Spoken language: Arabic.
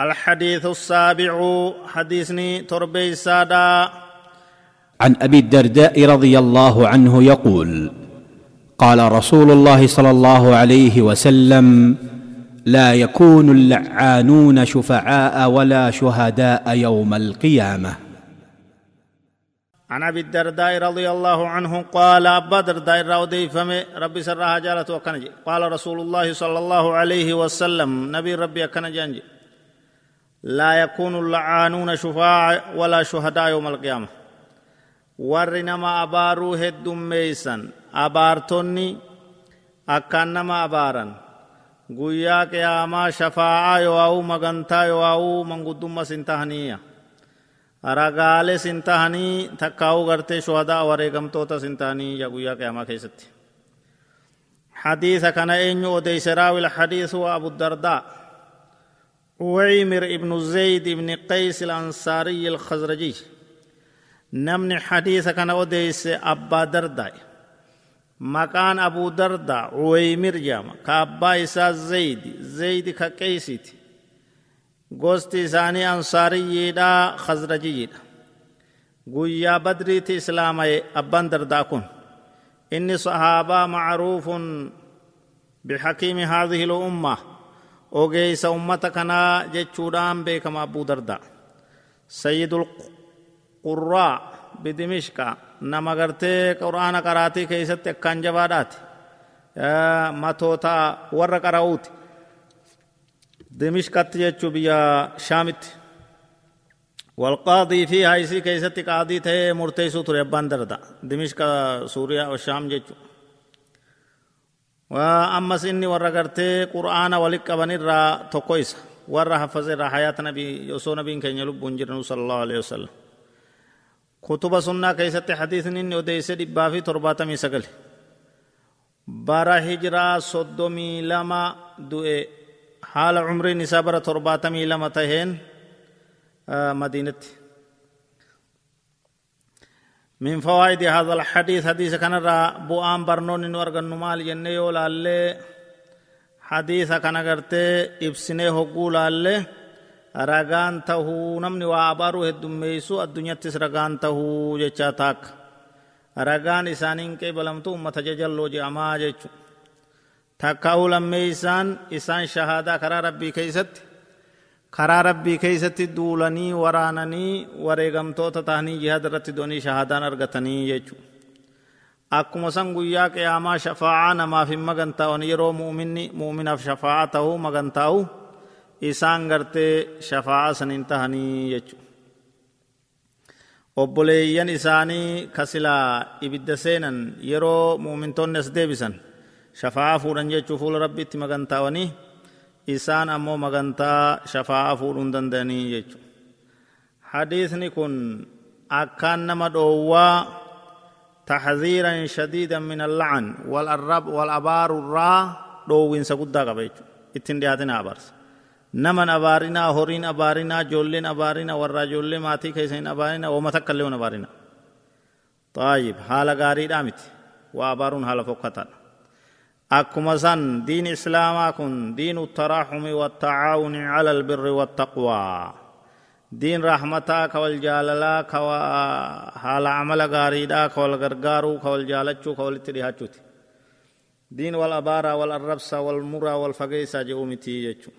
الحديث السابع حديثني تربي سادا عن أبي الدرداء رضي الله عنه يقول قال رسول الله صلى الله عليه وسلم لا يكون اللعانون شفعاء ولا شهداء يوم القيامة. عن أبي الدرداء رضي الله عنه قال ابا درداء راودي فم ربي سرها جالت وكنج قال رسول الله صلى الله عليه وسلم نبي ربي أكنجانج لا يكون اللعانون شفاع ولا شهداء يوم القيامة ورنما أبارو هدوم ميسن أبارتوني أكانما أبارا guyyaa qiyaamaa shafaa'aa yo'aa'u magantaa yo'aa'u manguddumma sin tahaniya ragaalee sin tahanii takkaa'uu gartee shuhadaa wareegamtoota sin tahanii ya guyyaa qiyaamaa keessatti حديث كان أين أديس راوي الحديث هو أبو الدرداء وعيمر ابن زيد بن قيس الأنصاري الخزرجي نمن حديث كان أديس أبا درداء maqaan abuu darda uweymir jedhama ka abbaa isaa zeydi zeydi ka qeeysiti gosti isaanii ansaariyyiidha khazrajiyyiidha guyyaa badriiti islaamaye abbaan dardaa kun inni sahaabaa macruufun bixakiimi haadhihi lumma ogeeysa ummata kanaa jechuudhaan beekama abuu dardaa sayyidul qurraa bidimishqa nama gartee qur'aana qaraatii keeysatti akkaan jabaadhaati matoota warra qara'uuti dimishqatti jechuu biyya shaamitti والقاضي فيها يسي كيستي قاضي تهي مرتي سوتر يبان دردا دمشق سوريا والشام جيتشو waa ammas inni warra gartee qur'aana walit qaban irraa tokko isa. Warra haffaz irraa hayaata nabii osoo nabiin keenya lubbuun jirnu sallallahu alaihi wasallam. Kutuba sunnaa keessatti hadiisni inni odeeyse dhibbaa fi torbaatamii sagale. Bara hijiraa soddomii lama du'e haala umriin isaa bara torbaatamii lama taheen madiinatti. من فوائد هذا الحديث حديث كان را بوام برنون ورغن نمال جنيو لالي حديث كان غرتي ابسنه هقول لالي ragaan tahuu namni waa abaaruu heddummeeysu addunyattis ragaan tahuu jechaa taakka ragaan isaaniin qeebalamtu ummata jajalloo je'amaa jechu takkaa'uu lammeeysaan isaan shahaadaa karaa rabbii keeysatti karaa rabbii keeysatti duulanii waraananii wareegamtoota tahanii jihaad irratti doonii shahaadaan argatanii jechu akkuma san guyyaa qiyaamaa shafaa'aa namaaf hin magantaa'on yeroo mu'minni mu'minaaf shafaa'aa tahuu magantaa'u isaan gartee shafaa'a saniin tahanii jechu obboleeyyan isaanii kasilaa ibidda seenan yeroo muumintoonni as deebisan shafaa'a fuudhan jechuu fuula rabbiitti magantaawanii isaan ammoo magantaa shafaa'a fuudhuun danda'anii jechu hadiisni kun akkaan nama dhoowwaa تحذيرا شديدا من اللعن والأرب والأبار الرا دوين سقدا قبيت اتن دياتنا أبارس naman abaarinaa horiin abaarinaa joolleen abaarinaa warraa joollee maatii keessa hin abaarinaa wama takka illee hin abaarinaa طيب حال غاريدha miti waa abaaruun haala fokkataadha akkuma san diin islaamaa kun diinu التراحم والتعاون على البر والتقوى diin rahmataa ka wal jaalalaa ka haala amala gaariidhaa ka wal gargaaruu ka wal jaalachuu ka walitti dhihaachuuti diin wal abaaraa wal arrabsaa wal muraa wal fageeysaa jedhuu mitii jechuu